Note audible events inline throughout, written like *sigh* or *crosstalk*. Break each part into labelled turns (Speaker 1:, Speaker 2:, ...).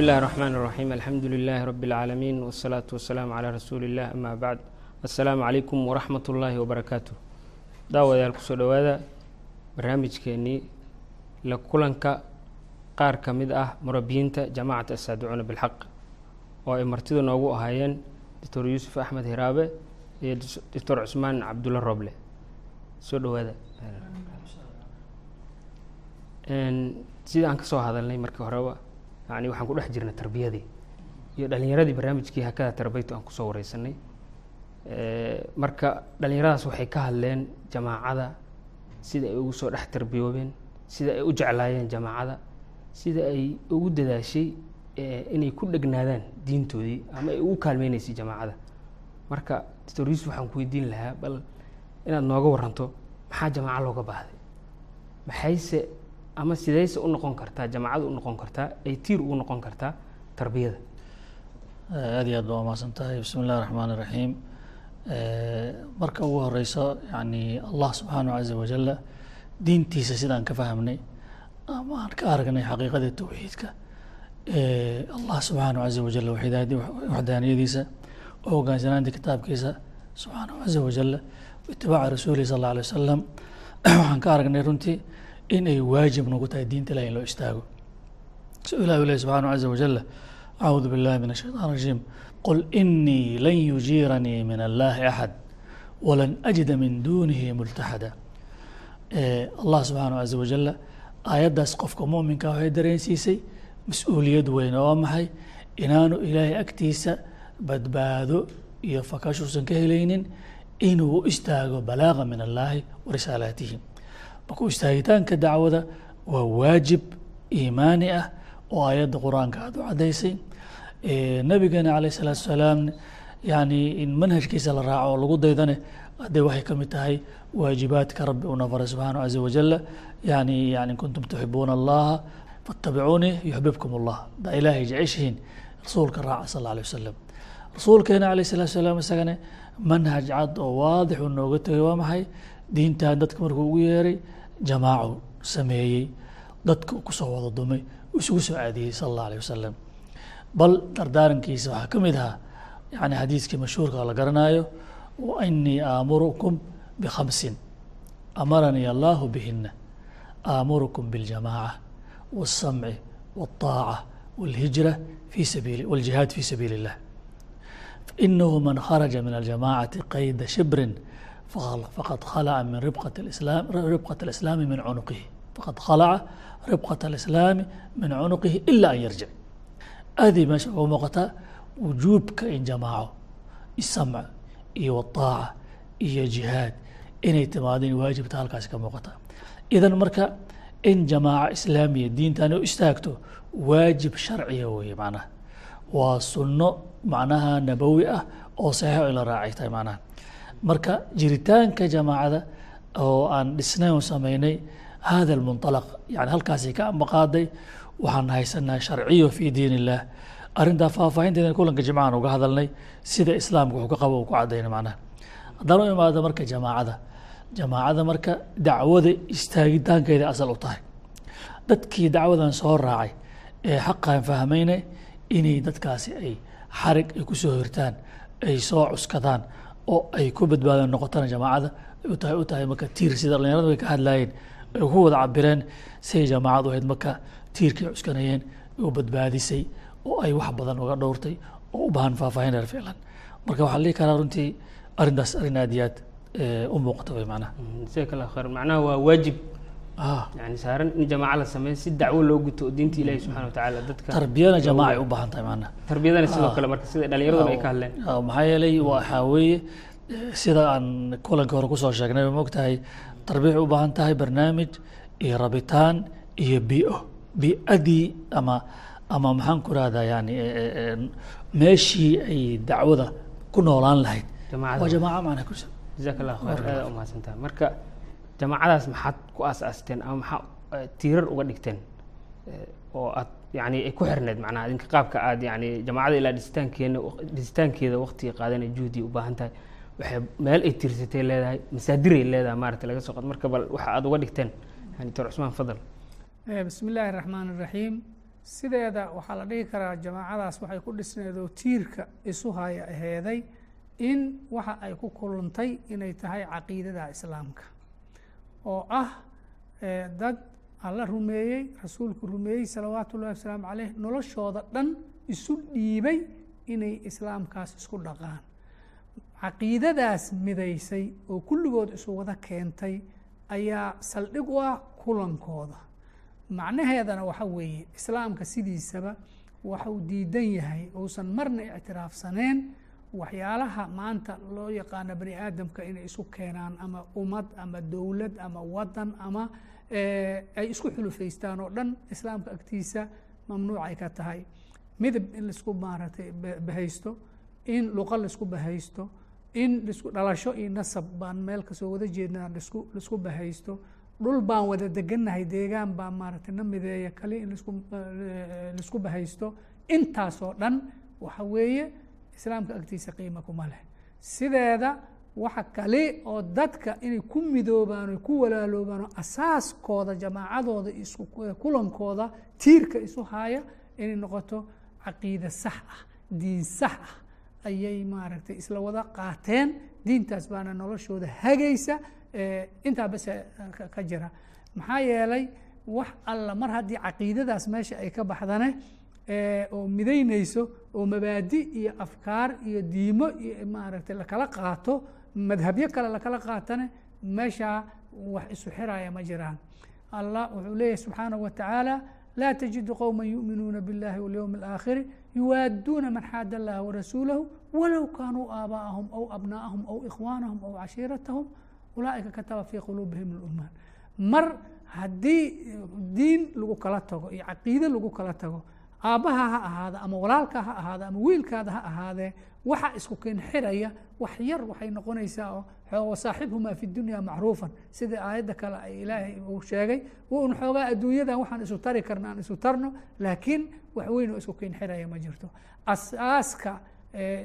Speaker 1: بسم الله الرحمن الرحيم الحمد لله رب العالمين والصلاة والسلام على رسول الله أما بعد السلام عليكم ورحمة الله وبركاته daawadayaal kusoo dhowaada barnaamijkeenii la kulanka qaar ka mid ah murabiyiinta jamaacata asaaducuuna bilxaq oo ay martida noogu ahaayeen doctor yuusuf axmed hiraabe iyo doctor cusmaan cabdulla roble soo dhowaada sida aan kasoo hadalnay markii horeba yani waxaan ku dhex jirnay tarbiyadii iyo dhalinyaradii barnaamijkii hakada tarbaytu aan ku soo wareysanay. Marka dhalinyaradaas waxay ka hadleen jamaacada sida ay ugu soo dhex tarbiyoobeen sida ay u jeclaayeen jamaacada sida ay ugu dadaashay inay ku dhegnaadaan diintoodii ama ay ugu kaalmeyneysay jamaacada. Marka doctor yuusuf waxaan ku weydiin lahaa bal inaad nooga waranto maxaa jamaaco looga baahday? Maxayse ama sidayse u noqon kartaa jamaacada u noqon kartaa ay tiir ugu noqon kartaa tarbiyada.
Speaker 2: Aad iyo aad baa umahadsan tahay. Bismi illahi raxmaan iraxiim marka ugu horeyso yani allah subxaanahu caza wajala diintiisa sidaan ka fahmnay ama aan ka aragnay xaqiiqadii towxiidka allah subxaanahu caza wajala waxdaaniyadiisa oo hogaansanaanta kitaabkiisa subxaanahu caza wajala itibaaca rasuulihi sal alla alay wasalam *clears throat* waxaan ka aragnay runtii in ay waajib nagu tahay diinta ilahi in loo istaago. So ilah ilahi subxaanahu caza wajala acuudu billahi min ashayطan rajiim. Qul inii lan yujiiranii min allahi axad walan ajida min dunihi multaxada allah subxaanahu caza wajala aayaddaas qofka muminka waxay dareensiisay mas'uuliyad weyn oo maxay inaanu ilaahay agtiisa badbaado iyo fakashuusan ka helaynin inuu u istaago balaaga min allahi wa risaalaatihi marka istaagitaanka dacwada waa waajib iimaani ah oo aayadda qur'aanka aada u caddaysay. Nabigeena alayh salaatu salaam yani in manhajkiisa la raaco oo lagu daydane hadee waxay ka mid tahay waajibaadka rabbi una faray subxaanahu caza wajala yani yani kuntum tuxibuuna allaha faatabicuunii yuxbibkum allah hadaa ilaahay jeceshihiin rasuulka raaca sal alla alay wasalam rasuulkeena alayh salatu salaam isagane manhaj cad oo waadix uu nooga tegay waa maxay? Diintan dadka markuu ugu yeeray jamaacu sameeyey dadka kusoo wada dumay isugu soo aadiyey sala allah alayh wasalam bal dardaarankiisa waxaa ka mid ahaa yani xadiiskii mashhuurka la garanayo inii aamurukum bikhamsin amaranii allahu bihina aamurukum biاljamaaca wالsamci wالطaaca wاlhijra fi sabiili wاljihaad fi sabiili اllah inahu man kharaja min aljamacati qayda shibrin faqad khalaca min ribqat islaam ribqat اlislaami min cunuqihi faqad khalaca ribqat alislaami min cunuqihi ila an yarjic aadii meesha uga muuqataa wujuubka in jamaaco isamc iyo waaaca iyo jihaad inay timaado in waajibta halkaasi ka muuqata idan marka in jamaaco islaamiya diintan u istaagto waajib sharciya weye macnaha waa sunno macnaha nabowi ah oo saxiixo in la raacay tahay macnaha marka jiritaanka jamaacada oo aan dhisnayn oo sameynay hada almunطalaq yani halkaasi ka ambaqaaday waxaan haysanaa sharciyo fi diin illah arrintaa faahfaahinteeda kulanka jimcahan uga hadalnay sida islaamka wuxuu ka qabo uu ku cadayna macnaha. Haddaan u imaado marka jamaacada. Jamaacada marka dacwada istaagitaankeeda asal u tahay. Dadkii dacwadan soo raacay ee xaqan fahmayna inay dadkaasi ay xarig ay ku soo hirtaan ay soo cuskadaan oo ay ku badbaadaan noqotana jamaacada u tahay u tahay marka tiir sida dhalinyarada way ka hadlaayeen ay ku wada cabireen siay jamaacadu ahayd marka tiirkay cuskanayeen u badbaadisay oo ay wax badan uga dhowrtay oo u baahan faahfaahin reer ficlan marka waxaa dhihi karaa runtii arrintaas arrin aad iyo aad u muuqata way macnaha.
Speaker 1: Jazaak allah khayr macnaha waa waajib yani saaran in jamaaca la sameeyo si dacwo loo guto oo diinta ilaahi subxana wa tacaala dadka
Speaker 2: tarbiyana jamaaca ay u baahan tahay macnaha
Speaker 1: tarbiyadana sidoo kale marka sida dhalinyaraduna ay ka hadleen.
Speaker 2: maxaa yeelay waxaa weeye sida aan kulankii hore ku soo sheegnay ma ogtahay tarbiya waxay u baahan tahay barnaamij iyo rabitaan iyo bio biadii ama ama maxaan ku rahdaa yani meeshii ay dacwada ku noolaan lahayd. Waa jamaaca macna ku
Speaker 1: jazaak allah khayr aada umahadsantaha marka jamacadaas maxaad ku aasaasteen ama maxaa eh, tiirar uga dhigteen eh, oo aad yani ay ku xirneyd macnaha idinka qaabka aad yani jamacada ilaa dhisitaankeena dhisitaankeeda waktiga qaadana juhdi ubaahan tahay waxay meel ay tiirsatay leedahay masaadiray leedahay maarata laga soo qad marka bal waxa aada uga dhigteen yani doctor cusmaan fadal.
Speaker 3: Eh, Bismi illaahi iraxmaan iraxiim sideeda waxaa la dhihi karaa jamaacadaas waxay ku dhisneed oo tiirka isu haya aheeday in waxa ay ku kulantay inay tahay caqiidada islaamka oo ah dad alla rumeeyey rasuulku rumeeyey salawaatu ullahi wasalaamu caleyh noloshooda dhan isu dhiibay inay islaamkaas isku dhaqaan. Caqiidadaas midaysay oo kulligood isu wada keentay ayaa saldhig u ah kulankooda. Macnaheedana waxa weeye islaamka sidiisaba waxuu diidan yahay uusan marna ictiraafsaneen waxyaalaha maanta loo yaqaano bani aadamka inay isu keenaan ama ummad ama dowlad ama wadan ama ay isku xulufaystaan oo dhan islaamka agtiisa mamnuuc ay ka tahay. Midab in la isku maaragtay bahaysto in luqa la isku bahaysto in lisku dhalasho iyo nasab baan meel ka soo wada jeednaa lisku la isku bahaysto. Dhul baan wada degannahay deegaan baa maaragtay na mideeya kali in lisku la isku bahaysto. Intaasoo dhan waxa weeye islaamka agtiisa qiima kuma leh. Sideeda waxa kale oo dadka inay ku midoobaan o ku walaaloobaan oo asaaskooda jamaacadooda kulankooda tiirka isu haya inay noqoto caqiide sax ah diin sax ah. Ayay maaragtay isla wada qaateen diintaas baana noloshooda hagaysa intaa base ka jira. Maxaa yeelay wax alla mar haddii caqiidadaas meesha ay ka baxdane oo midaynayso oo mabaadi iyo afkaar iyo diimo iyo maaragtay lakala qaato madhabyo kale lakala qaatane meeshaa wax isu xiraya ma jiraan allah wuxuu leeyahy subxaanaه wa tacaala laa tajidu qowma yuuminuuna biاllahi walyowmi اlaakhiri yuwaaduuna man xaada allaha warasuulahu walow kaanuu aabaa'ahum aw abnaa'ahum aw ikhwaanahum aw cashiiratahum ulaa'ika kataba fii quluubihim اlumaan mar haddii diin lagu kala tago iyo caqiide lagu kala tago aabbaha ha ahaada ama walaalka ha ahaada ama wiilkaada ha ahaadee waxa isku keen xiraya wax yar waxay noqonaysaa oo wasaaxibhumaa fi dunya macruufan. Sida aayadda kale ay ilaahay uu sheegay un xoogaa adduunyadan waxaan isu tari karna aan isu tarno laakiin wax weyn oo isku keen xiraya ma jirto. Asaaska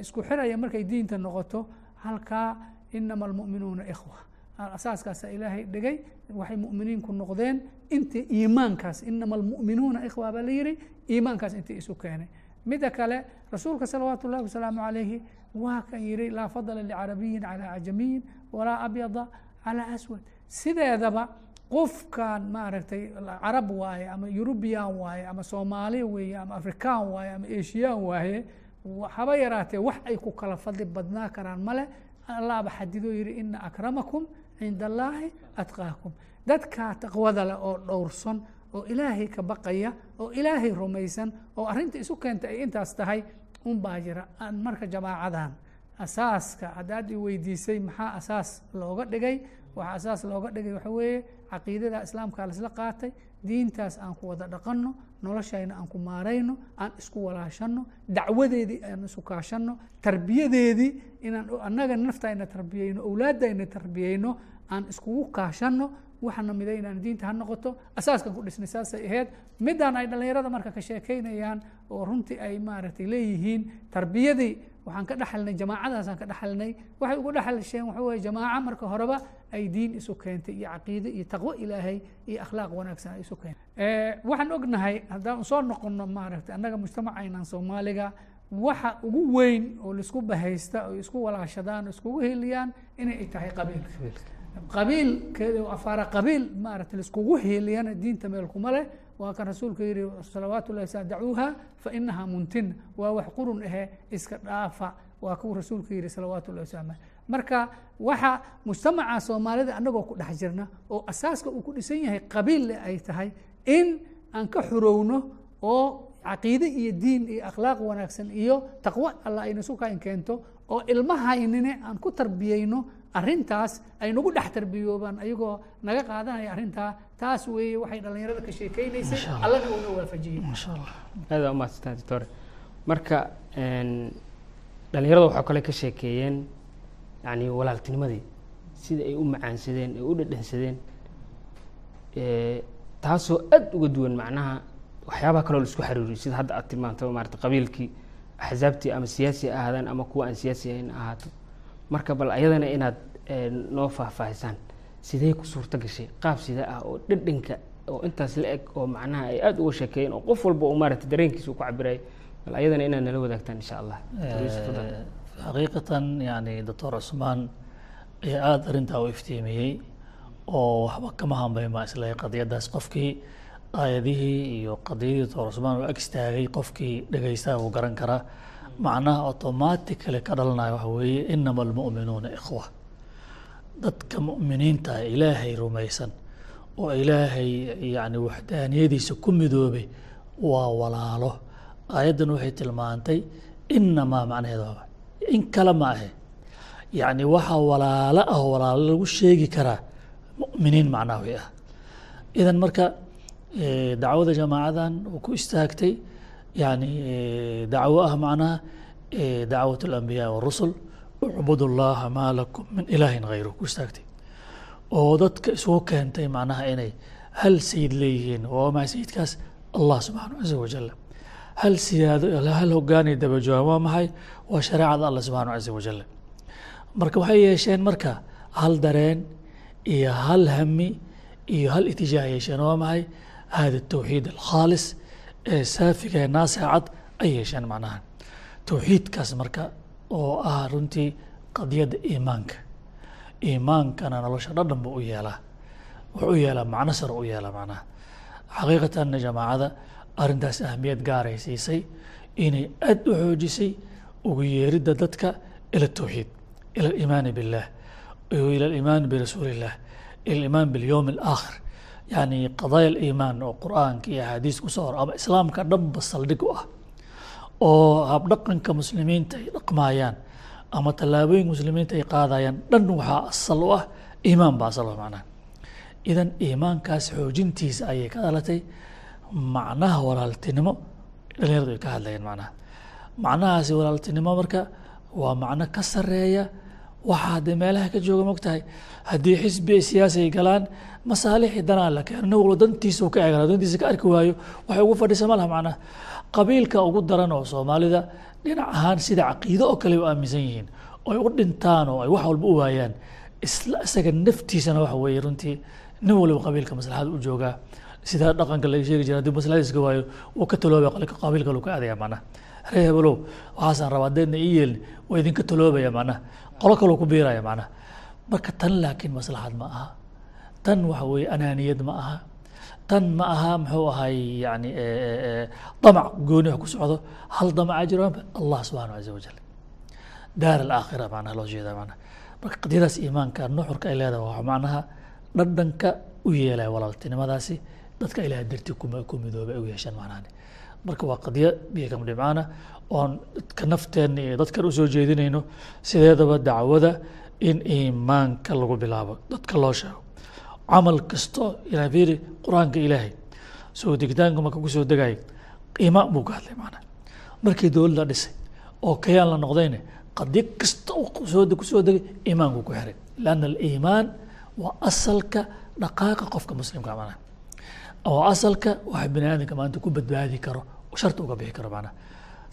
Speaker 3: isku xiraya markay diinta noqoto halkaa inama almu'minuuna ikhwa. Asaaskaasa ilaahay dhigay waxay mu'miniinku noqdeen inta iimaankaas inama almu'minuuna ikhwa baa la yihi iimaankaas intii isu keenay. Midda kale rasuulka salawaatu ullahi wasalaamu calayhi waa kan yihi laa fadla licarabiyin calaa cajamiyin walaa abyada calaa aswad. Sideedaba qofkan maaragtay carab waaye ama yurubiyan waaye ama soomaali weeye ama afrikaan waaye ama eshiyaan waaye haba yaraatee wax ay ku kala fadli badnaa karaan male allahba xadidoo yihi ina akramakum cinda allaahi atqaakum. Dadkaa taqwada leh oo dhowrsan oo ilaahay ka baqaya oo ilaahay rumaysan oo arrinta isu keenta ay intaas tahay un baa jira. Marka jamaacadan asaaska haddaad i weydiisay maxaa asaas looga dhigay? Waxaa asaas looga dhigay waxa weeye caqiidada islaamkaa laisla qaatay diintaas aan ku wada dhaqanno noloshayna aan ku maarayno aan isku walaashanno dacwadeedii aan isu kaashanno tarbiyadeedii inaan annaga naftayna tarbiyeyno owlaadayna tarbiyeyno aan iskugu kaashanno waxaana miday inaan diinta ha noqoto asaaskan ku dhisnay saasay ahayd. Midaan ay dhallinyarada marka ka sheekaynayaan oo runtii ay maaragtay leeyihiin tarbiyadii waxaan ka dhexalnay jamaacadaasaan ka dhexalnay waxay ugu dhexalsheen waxa weye jamaaco marka horeba ay diin isu keentay iyo caqiide iyo taqwo ilaahay iyo akhlaaq wanaagsan ay isu keentay. Waxaan ognahay haddaan soo noqono maaragtay annaga mujtamacaynan soomaaliga waxa ugu weyn oo la isku bahaysta oo isku walaashadaan oo iskugu heliyaan inay tahay qabiilka qabiil afaara qabiil maaragtay laiskugu heliyana diinta meel kuma leh. Waa kan rasuulka yihi salawaatu llahi sa dacuuha fa inahaa muntina waa wax qurun ahe iska dhaafa. Waa kuu rasuulka yihi salawaatu llahi wasalam marka waxa mujtamaca soomaalida annagoo ku dhex jirna oo asaaska uu ku dhisan yahay qabiille ay tahay in aan ka xurowno oo caqiide iyo diin iyo akhlaaq wanaagsan iyo taqwo alla ayna sukayn keento oo ilmahaynine aan ku tarbiyeyno arrintaas ay nagu dhex tarbiyoobaan ayagoo naga qaadanaya arrintaa taas weeye waxay dhallinyarada ka sheekeynaysay allana uuna waafajiyey.
Speaker 2: Maasha allah.
Speaker 1: Aada umahadsantaa doctore marka dhallinyarada waxaa kale ka sheekeeyeen yani walaaltinimadii sida ay u macaansadeen ay u dhadhansadeen taasoo aad uga duwan macnaha waxyaabaha kaloo la isku xariiriyo sida hadda aad tilmaantaba maarata qabiilkii axsaabtii ama siyaasi ahaadaan ama kuwa aan siyaasi ahayn ahaato marka bal ayadana inaad noo faahfaahisaan sidee ku suurto gashay? Qaab sida ah oo dhadhanka oo intaas la eg oo macnaha ay aada uga sheekeeyeen oo qof walba uu maaragtay dareenkiisa uu ku cabirayay bal ayadana inaad nala wadaagtaan insha allah.
Speaker 2: Xaqiiqatan yani doctor cusmaan aada arrintaa u iftiimiyey oo waxba kama hambayn baa islehay qadiyaddaas qofkii aayadihii iyo qadiyadii doctor cusmaan oo ag istaagay qofkii dhegaystaha uu garan karaa macnaha automatically ka dhalanaya waxa weeye inama almu'minuuna ikhwa dadka mu'miniinta ah ilaahay rumaysan oo ilaahay yani waxdaaniyadiisa ku midoobay waa walaalo aayaddan waxay tilmaantay inamaa macnaheeda waa in kale ma ahe yacni waxaa walaalo ah oo walaalo lagu sheegi karaa mu'miniin macnaha ah idan marka dacwada jamaacadan ku istaagtay yani dacwo ah macnaha dacwat alambiyaa warusul ucbud llaha maa lakum min ilaahin hayru ku istaagtay oo dadka isugu keentay macnaha inay hal sayid leeyihiin waa maa sayidkaas allah subxaanahu caza wajal hal siyaado hal hogaanay daba joogaan waa maxay? Waa shareecada allah subxaanahu caza wajal marka waxay yeesheen marka hal dareen iyo hal hami iyo hal itijaah yeesheen waa maxay? Hada tawxiid alkhaalis ee saafiga ee naasicad ay yeesheen macnaha. Tawxiidkaas marka oo ah runtii qadiyadda iimaanka. Iimaankana nolosha dhadhan buu u yeelaa. Wuxuu u yeelaa macno sar u yeelaa macnaha. Xaqiiqatanna jamaacada arrintaas ahmiyad gaaray siisay inay aad u xoojisay ugu yeeridda dadka ila tawxiid ila aliimaani billah ila aliimaani birasuuli illah ila aliimaan bilyowm alaakhir yani qadaaya aliimaan oo qur'aanka iyo axaadiis ku soo hor ama islaamka dhanba saldhig u ah oo habdhaqanka muslimiinta ay dhaqmaayaan ama tallaabooyinka muslimiinta ay qaadayaan dhan waxaa asal u ah iimaan baa asal ah macnaha. Idan iimaankaas xoojintiisa ayay ka dhalatay macnaha walaaltinimo dhalinyaradu ay ka hadlayeen macnaha. Macnahaasi walaaltinimo marka waa macno ka sareeya waxaa dee meelaha ka jooga mogtahay haddii xisbi siyaasi ay galaan masaalixii danaa la keeno nin walba dantiisa ka eegana dantiisa ka arki waayo waxay ugu fadhisa ma laha qabiilka ugu daran oo soomaalida dhinac ahaan sida caqiido oo kale u aaminsan yihiin oo ay u dhintaan oo ay wax walba u waayaan isla isaga naftiisana waxa weeye runtii nin waliba qabiilka maslaxada u joogaa. Sida dhaqanka laga sheegi jira haddii maslaxadiiska waayo wuu ka taloobaya qabiilka lu ka aadaya macnaha ree hebelow waxaasaan rabaa deedna ii yeelin waa idinka taloobaya macnaha qolo kaloo ku biiraya macnaha. Marka tan laakiin maslaxad ma aha. Tan waxa weeye anaaniyad ma aha. Tan ma aha muxuu ahay yani damac gooni wax ku socdo. Hal damaca jiro allah subxaana caza wajal daar alaakhira macnaha loo jeeda macnaha. Marka qadiyadaas iimaanka nuxurka ay leedahay waa macnaha dhadhanka u yeelaya walaaltinimadaasi. Dadka ilaah dartii ku midoobay ay u yeeshaan macnahani marka waa qadiyo biyo dhibcaana oon dadka nafteenna iyo dadkan u soo jeedinayno sideedaba dacwada in iimaanka lagu bilaabo dadka loo sheego. Camal kasto fiiri qur'aanka ilaahay soo degitaanka marka ku soo degayay iimaan buu ka hadlay macnaha markii dowlad la dhisay oo kayaan la noqdayne qadiyo kasta soo ku soo degay iimaankuu ku xiray lianna aliimaan waa asalka dhaqaaqa qofka muslimka macnaha oo asalka waxa bini aadamka maanta ku badbaadi karo sharta uga bixi karo macnaha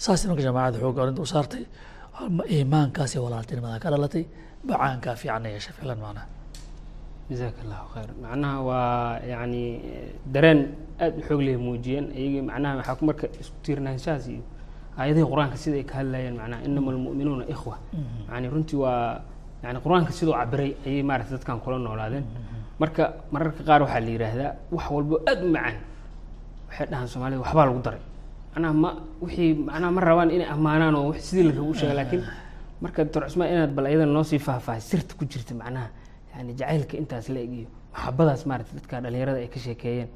Speaker 2: saas marka jamaacada xoogga arrinta u saartay iimaankaasi walaaltinimada ka dhalatay bacaankaa fiican yeesha ficlan macnaha
Speaker 1: jazaak allahu khayr macnaha waa yani dareen aada u xoog leh muujiyeen iyagii macnaha waxaa marka isku tiirnaanshahaas iyo aayadihii qur'aanka sida ay ka hadlayeen macnaha inama almu'minuuna ikhwa yani runtii waa yani qur'aanka siduu cabiray ayay maarata dadkan kula noolaadeen marka mararka qaar waxaa la yidhaahdaa wax walbo aada u macaan waxay dhahaan soomaalida waxbaa lagu daray macnaha ma wixii macnaha ma rabaan inay ammaanaan oo sidii la rabo u sheega laakiin marka doctor cusmaan inaad bal ayadana noo sii faahfaahay sirta ku jirta macnaha yani jacaylka intaas la egiyo maxabadaas maarata dadka dhalinyarada ay ka sheekeeyeen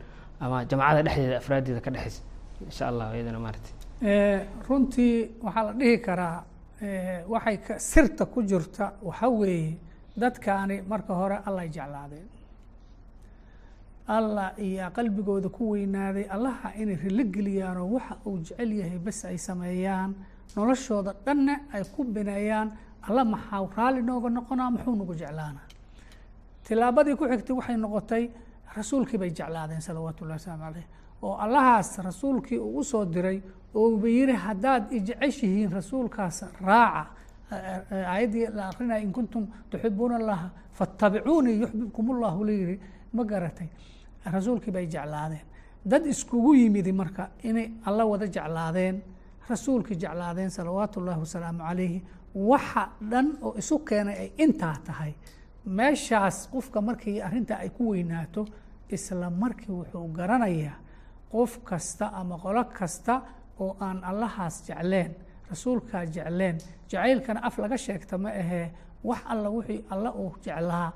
Speaker 1: ama jamacada dhexdeeda afraaddeeda ka dhexaysa insha allah iyadana maarata
Speaker 3: runtii waxaa la dhihi karaa waxay sirta ku jirta waxa weeye dadkaani marka hore allay jeclaadeen allah iyo qalbigooda ku weynaaday allaha inay rilo geliyaanoo waxa uu jecel yahay bes ay sameeyaan. Noloshooda dhanna ay ku bineeyaan alla maxaa raalli nooga noqonaa muxuu nagu jeclaanaa tilaabadii ku xigtay waxay noqotay rasuulkii bay jeclaadeen salawaatu wasalaamu caleyh oo allahaas rasuulkii uu u soo diray oo uba yiri haddaad ijeceshihiin rasuulkaas raaca aayaddii la akrinaya in kuntum tuxibuuna allaha fattabicuunii yuxbibkum ullahu la yiri ma garatay rasuulkii bay jeclaadeen. Dad iskugu yimidi marka inay alla wada jeclaadeen rasuulkii jeclaadeen salawaatu ullaahi wasalaamu calayhi waxa dhan oo isu keenay ay intaa tahay. Meeshaas qofka markii arrintaa ay ku weynaato isla markii wuxuu garanayaa qof kasta ama qolo kasta oo aan allahaas jecleen rasuulkaa jecleen. Jacaylkana af laga sheegta ma ahee wax alla wixii alla uu jeclaa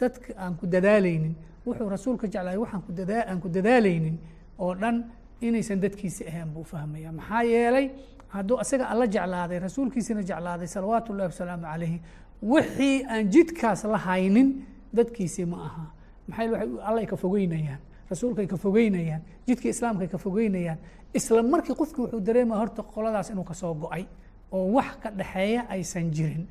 Speaker 3: dadka aan ku dadaalaynin wuxuu rasuulka jeclaay waxaan ku dadaa aan ku dadaalaynin oo dhan inaysan dadkiisi ahayn buu fahmaya maxaa yeelay hadduu isaga alla jeclaaday rasuulkiisina jeclaaday salawaatu ullahi wasalaamu calayhi wixii aan jidkaas la haynin dadkiisii ma aha. Maxaa waxay allay ka fogeynayaan rasuulkay ka fogeynayaan jidkii islaamkay ka fogeynayaan. Isla markii qofkii wuxuu dareemaya horta qoladaas inuu ka soo go'ay oo wax ka dhexeeya aysan jirin.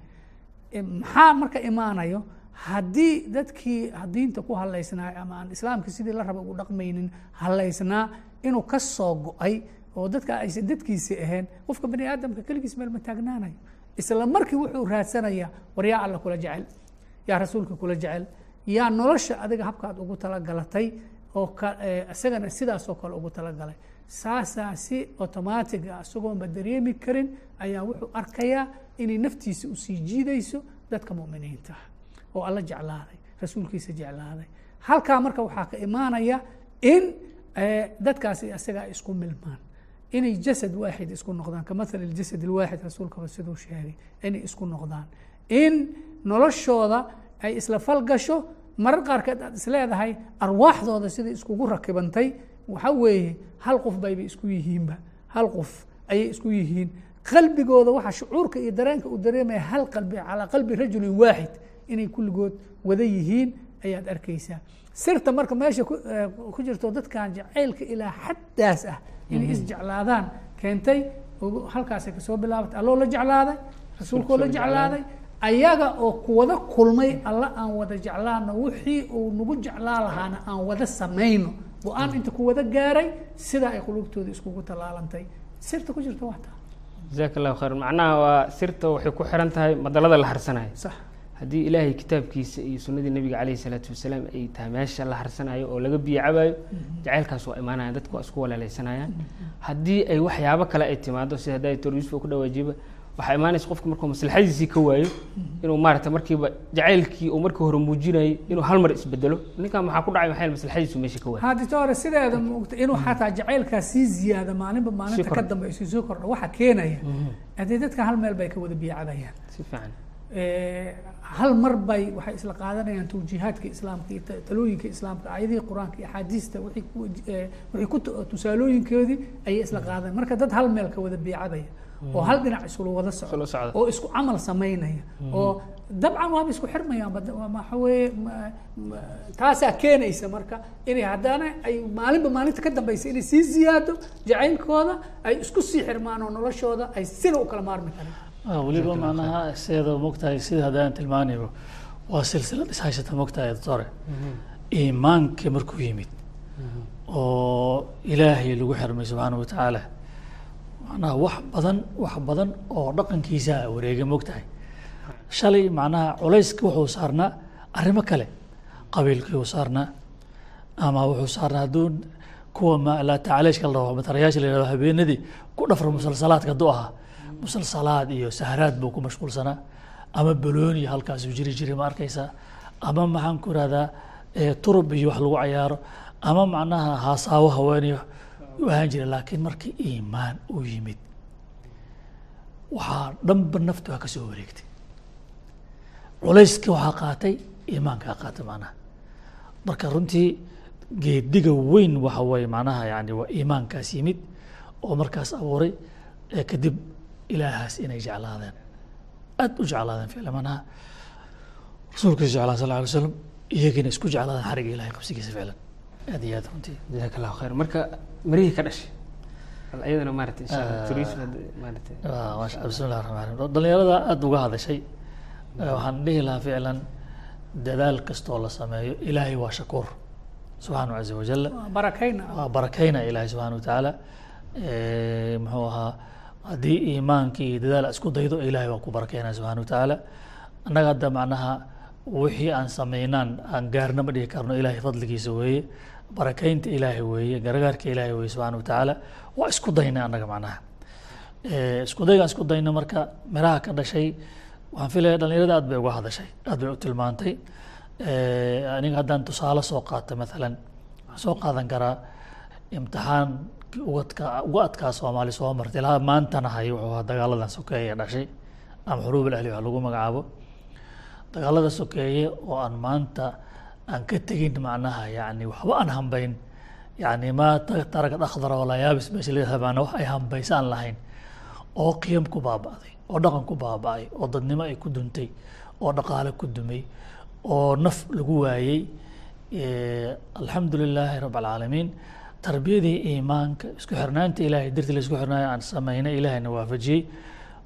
Speaker 3: Maxaa marka imaanayo haddii dadkii diinta ku halaysnaa ama aan islaamka sidii la raba ugu dhaqmaynin halaysnaa inuu ka soo go'ay oo dadka aysan dadkiisi ahayn qofka bani aadamka keligiis meel ma taagnaanayo. Isla markii wuxuu raadsanayaa war yaa alla kula jecel yaa rasuulka kula jecel yaa nolosha adiga habkaad ugu talagalatay oo isagana sidaasoo kale ugu talagalay. Saasaa si automatic ah isagoonba dareemi karin ayaa wuxuu arkayaa inay naftiisa u sii jiidayso dadka muminiinta oo alla jeclaaday rasuulkiisa jeclaaday. Halkaa marka waxaa ka imaanaya in dadkaasi isaga isku milmaan inay jasad waaxid isku noqdaan. Kamahali jasad alwaaxid rasuulkaba siduu sheegay inay isku noqdaan. In noloshooda ay isla falgasho marar qaarkeed aad isleedahay arwaaxdooda siday iskugu rakibantay waxa weeye hal qof bayba isku yihiinba. Hal qof ayay isku yihiin. Qalbigooda waxa shucuurka iyo dareenka uu dareemaya hal qalbi calaa qalbi rajulin waaxid inay kulligood wada yihiin ayaad arkaysaa. Sirta marka meesha ku jirto dadkan jacaylka ilaa xaddaas ah inay isjeclaadaan keentay halkaasay ka soo bilaabatay alloo la jeclaaday rasuulkoo la jeclaaday. ayaga oo kuwada kulmay alla aan wada jeclaano wixii uu nagu jeclaa lahaana aan wada samayno go'aan inta ku wada gaaray sidaa ay qulubtooda iskugu tallaalantay. Sirta ku jirta waa taa.
Speaker 1: Jazaaka allahu khayr macnaha waa sirta waxay ku xiran tahay madalada la harsanayo haddii ilaahay kitaabkiisa iyo sunnadii nebiga calayhi salaatu wasalaam ay tahay meesha la harsanayo oo laga biyo cabayo jacaylkaas waa imaanayaan dadku waa isku walaalaysanayaan haddii ay waxyaabo kale ay timaado sida hadda doctor yuusuf ku dhawaajiba waxaa imaanaysa qofka markuu maslaxadiisii ka waayo inuu maarata markiiba jacaylkii uu markii hore muujinayay inuu hal mar isbedelo ninkan maxaa ku dhacay maxay maslaxadiisu meesha ka waayo?
Speaker 3: Haddii hore sideeda moogta inuu xataa jacaylkaa sii ziyaada maalinba maalinta ka sii soo kordha waxa keenaya haddii dadka hal meel bay ka wada biyacabayaan
Speaker 1: si fiican
Speaker 3: hal mar bay waxay isla qaadanayaan tawjiihaadka islaamka iyo ta- talooyinka islaamka aayadihii qur'aanka iyo axaadiista wixii ku eh, tusaalooyinkoodii ayay isla qaadanayan marka dad hal meel ka wada biicabaya oo hal dhinac isula wada socdo oo isku camal samaynaya oo dabcan waaba isku xirmayaan bad- waa waxa weeye taasaa keenaysa marka inay haddana ay maalinba maalinta ka dambaysa inay sii ziyaado jacaylkooda ay isku sii xirmaan oo noloshooda ay sina u kala maarmi karaan
Speaker 2: weliba macnaha sideeda mogtahay sida haddaan tilmaanaybo waa silsilad ishaysata mogtahay doctore iimaankii markuu yimid oo ilaahay lagu xirmay subxaana wa tacaala macnaha wax badan wax badan oo dhaqankiisa wareega mogtahay shalay macnaha culayska wuxuu saarnaa arrimo kale. Qabiilkii uu saarnaa ama wuxuu saarnaa hadduu kuwa ma laa tacaleeshka la rabo matarayaasha la yihahdo habeenadii ku dhafra musalsalaadka hadduu ahaa musalsalaad iyo sahraad buu ku mashquulsanaa ama balooni halkaasuu jiri jiray ma arkaysaa? Ama maxaan ku ihahdaa eh, turub iyo wax lagu cayaaro. Ama macnaha haasaawo haweenayo u ahaan jira laakiin markii iimaan uu yimid waxaa dhanba naftu waa ka wareegtay. Culayska waxaa qaatay iimaankaa qaatay macnaha. Marka runtii geediga weyn waxa weeye macnaha yani waa iimaankaas yimid oo markaas abuuray kadib ilaahaas inay jeclaadeen. Aad u jeclaadeen ficlan macnaha rasuulkiisa jeclaa sal alay slam iyagiina isku jeclaadeen xariga ilahay qabsigiisa ficlan aad iyo aad runtii.
Speaker 1: Jazaaka allahu khayr marka marihii ka dhashay? Ayadana maarata insha maarata
Speaker 2: raxmaan dhalinyarada aada uga hadashay waxaan dhihi lahaa ficlan dadaal kastoo la sameeyo ilaahay waa shakuur subxaanahu caza wajalla
Speaker 3: Waa barakayna
Speaker 2: waa barakayna ilaahay subxaana watacaala muxuu ahaa haddii iimaankii iyo dadaal isku daydo ilaahay waa ku barakeynaya subxana watacaala annaga hadda macnaha wixii aan sameynaan aan gaarna ma dhihi karno ilaahay fadligiisa weeye barakeynta ilaahay weeye gargaarka ilaahay weeye subxana wa tacaala. Waa isku dayna annaga macnaha. Isku daygaan isku dayna marka miraha ka dhashay waxaan filaya dhalinyarada aad bay uga hadashay aad bay u tilmaantay. Aniga haddaan tusaale soo qaata maalan waxaan soo qaadan karaa imtixaan uga adkaa soomaali soo martay. Ilaa maantana hay wuxuu dagaaladan sokeeye dhashay. Ama xuruub alahli wax lagu magacaabo. Dagaalada sokeeye oo aan maanta aan ka tegin macnaha yani waxba aan hambayn yani maa taragad akhdara walaa yaabis maana wax ay hambaysa aan lahayn oo qiyam ku baaba'day oo dhaqan ku baaba'ay oo dadnimo ay ku duntay oo dhaqaale ku dumay oo naf lagu waayey. Alxamdu lilaahi rabb alcaalamiin tarbiyadii iimaanka isku xirnaanta ilaahay dartii la isku xirnaayo aan samaynay ilaahayna waafajiyey.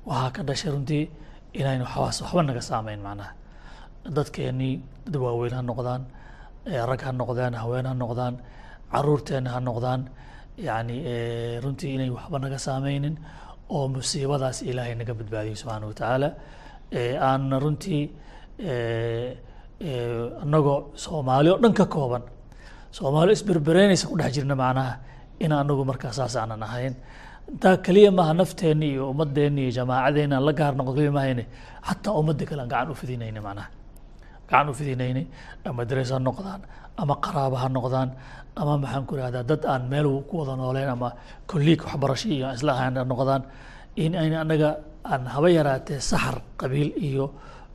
Speaker 2: Waxaa ka dhashay runtii inaynu waxbaas waxba naga saameyn macnaha. Dadkeenii dad waaweyn ha noqdaan rag ha noqdaan haween ha noqdaan caruurteena ha noqdaan. Yani runtii inay waxba naga saameynin oo musiibadaas ilaahay naga badbaadiyo subxaana wa tacaala. Aan runtii anagoo soomaali oo dhan ka kooban soomaali isberbereynaysa ku dhex jirna macnaha in anagu markaa saas aanan ahayn. Intaa keliya maaha nafteenni iyo ummadeenni iyo jamaacadeeni aan la gaar noqon keliya mahayne xataa ummadda kale aan gacan u fidinayna macnaha. Gacan u fidinaynay ama darees ha noqdaan ama qaraaba ha noqdaan ama maxaan ku ihahdaa dad aan meel ku wada nooleen ama kolliig waxbarasho iyo isla ahaan ha noqdaan in ayn anaga aan haba yaraatee saxar qabiil iyo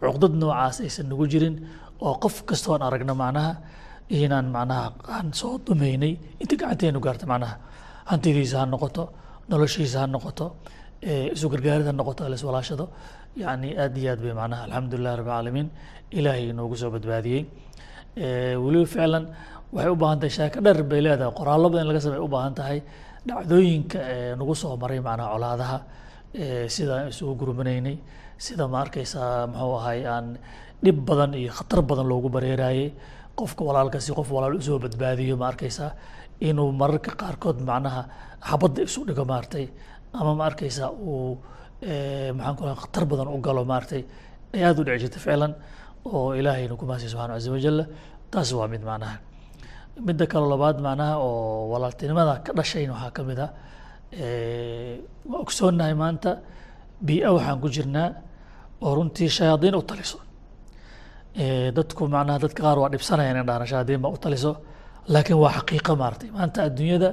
Speaker 2: cuqdad noocaas aysan nagu jirin oo qof kastoo aan aragno macnaha inaan macnaha aan soo dumaynay inta gacanteenu gaarta macnaha hantidiisa ha noqoto noloshiisa ha noqoto isu ha noqoto laswalaashado yani aad iyo aad bay macnaha alxamdulilah rabb alcaalamiin ilaahay inoogu soo badbaadiyey weliba ficlan waxay u baahan tahay sheeko dheer bay leedahay qoraallo badan laga samey u baahan tahay dhacdooyinka nagu soo maray macnaha colaadaha sida aan isugu gurmanaynay sida ma arkaysaa muxuu ahay aan dhib badan iyo khatar badan loogu bareeraayey qofka walaalkasi qof walaal u soo badbaadiyo ma arkaysaa inuu mararka qaarkood macnaha xabadda isu dhigo maaragtay ama ma arkaysaa uu maxaan ku khatar badan u galo maaragtay ay u dhici jirta ficlan oo ilaahayna ku mahadsiya subxana caza wajalla taas waa mid macnaha. Midda kale labaad macnaha oo walaaltinimada ka dhashayna waxaa ka mid ah waa ogsoonnahay maanta bii-a waxaan ku jirnaa oo runtii shayaadiin u taliso dadku macnaha dadka qaar waa dhibsanayaan in dhahna shayaadiin baa u taliso laakiin waa xaqiiqa maaragtay. Maanta adduunyada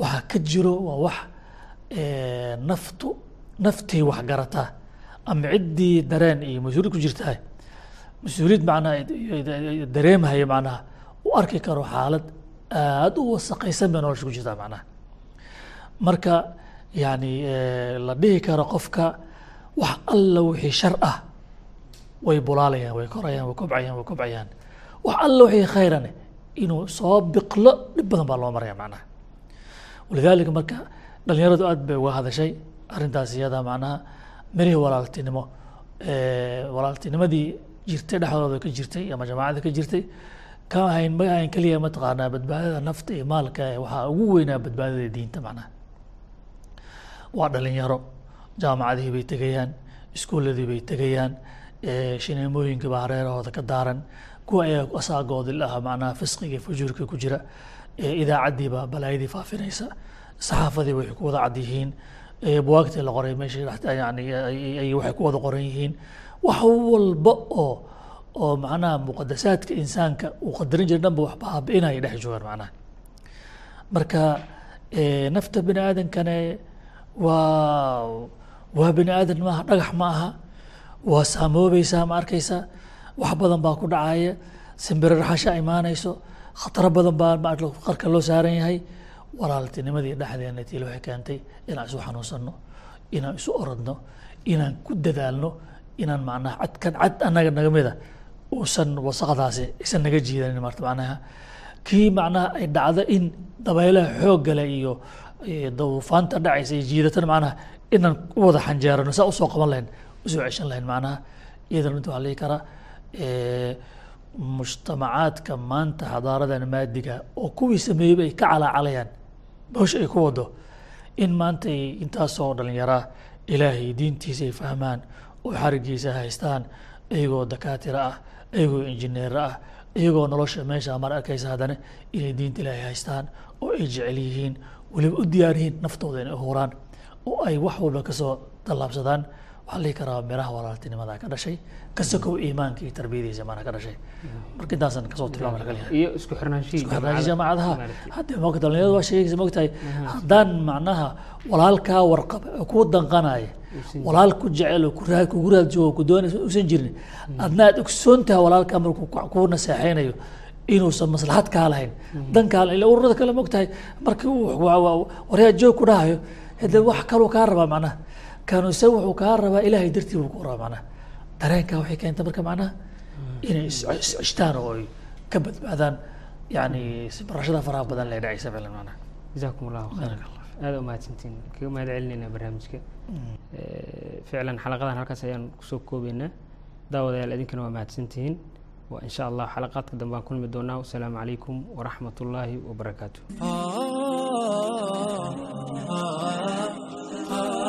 Speaker 2: waxaa ka jiro waa wax naftu naftii wax garataa ama ciddii dareen iyo mas'uuliyad ku jirtaa mas'uuliyad macnaha dareemhaya macnaha u arki karo xaalad aada u wasaqaysan bay nolosha ku jirtaa macnaha. Marka yani la dhihi karo qofka wax alla wixii shar ah way bulaalayaan way korayaan way kobcayaan way kobcayaan. Wax alla wixii khayrane inuu soo biqlo dhib badan baa loo maraya macnaha. Walidaalika marka dhalinyaradu aad bay uga hadashay arrintaas iyada macnaha mirihii walaaltinimo walaaltinimadii jirtay dhexdooda ka jirtay ama jamaacada ka jirtay ka ahayn ma ahayn keliya mataqaanaa badbaadada nafta iyo maalka waxaa ugu weynaa badbaadada diinta macnaha. Waa dhalinyaro jaamacadihii bay tegayaan iskuuladii bay tegayaan shineemooyinka baa hareerahooda ka daaran kuwa ayaa asaagoodi laha macnaha fisqiga fujuurka ku jira idaacaddii baa balaayadii faafinaysa saxaafadii way ku wada cad yihiin buwaagtii la qoray meesha yani ay waxay ku wada qoran yihiin. Wax walba oo oo macnaha muqadasaadka insaanka uu qadarin jira dhanba wax baabi'inaya dhex joogaan macnaha marka nafta bini aadankane waa waa bini aadan maaha dhagax ma aha waa saamoobaysaa ma arkaysa wax badan baa ku dhacaya simbiro raxasha imaanayso khataro badan baa qarka loo saaran yahay. Walaaltinimadii dhexdeena tii waxay keentay inaan isu xanuunsanno inaan isu orodno inaan ku dadaalno inaan macnaha cadkan cad annaga naga mida uusan wasaqdaasi aysan naga jiidanin marta macnaha. Kii macnaha ay dhacdo in dabaylaha xooggale iyo duufaanta dhacaysa iyo jiidatana macnaha inaan u wada xanjeerano saa u soo qaban lahayn u soo ceshan lahayn macnaha iyadan runti waxaa lihi karaa mujtamacaadka maanta xadaaradan maadiga oo kuwii sameeyeyba ay ka calaacalayaan bawsha ay ku wado in maanta ay intaasoo dhalinyaraa ilaahay diintiisa ay fahmaan oo xarigiisa haystaan iyagoo dakaatira ah iyagoo injineer ah iyagoo nolosha meesha mar arkaysa haddana inay diinta ilaahay haystaan oo ay jecel yihiin weliba u diyaar yihiin naftooda inay huraan oo ay wax walba ka soo tallaabsadaan waxaa la dhihi karaa miraha walaaltinimada ka dhashay kasakow iimaanka iyo tarbiyadiisa maana ka dhashay. Marka intaasan ka soo tilmaama laga leeyahay
Speaker 1: iyo isku xirnaanshihii
Speaker 2: jaamacadaha hadda moogta dhalinyarada waa sheegaysa moogtahay haddaan macnaha walaalkaa warqaba kuu danqanaya walaal ku jecel ku raad kugu raad joogo ku doonaysa usan jirin adna aad ogsoon tahay walaalkaa markuu ku- kuu naseexaynayo inuusan maslaxad kaa lahayn. Dan kaa lahayn ila ururada kale moogtahay markii uu waryaa joog ku dhahayo hade wax kaluu kaa rabaa macnaha kanu isaga wuxuu kaa rabaa ilaahay dartii buu ku rabaa macnaha dareenkaa waxay keentay marka macnaha inay is- is- ishtaan oo ay ka badbaadaan yani barashada faraha badan lee dhacaysa ficlan macnaha
Speaker 1: jazaakum allahu khayr aada umahadsantiin kaga mahad celinaynaa barnaamijka? Eh, ficlan xalaqadan halkaas ayaan ku soo koobeynaa daawadayaal idinkana waa mahadsantihiin wa in sha allah xalaqaadka dambe aan kulmi doonaa. Wasalaamu calaykum waraxmat ullaahi wabarakaatu
Speaker 4: ah, ah,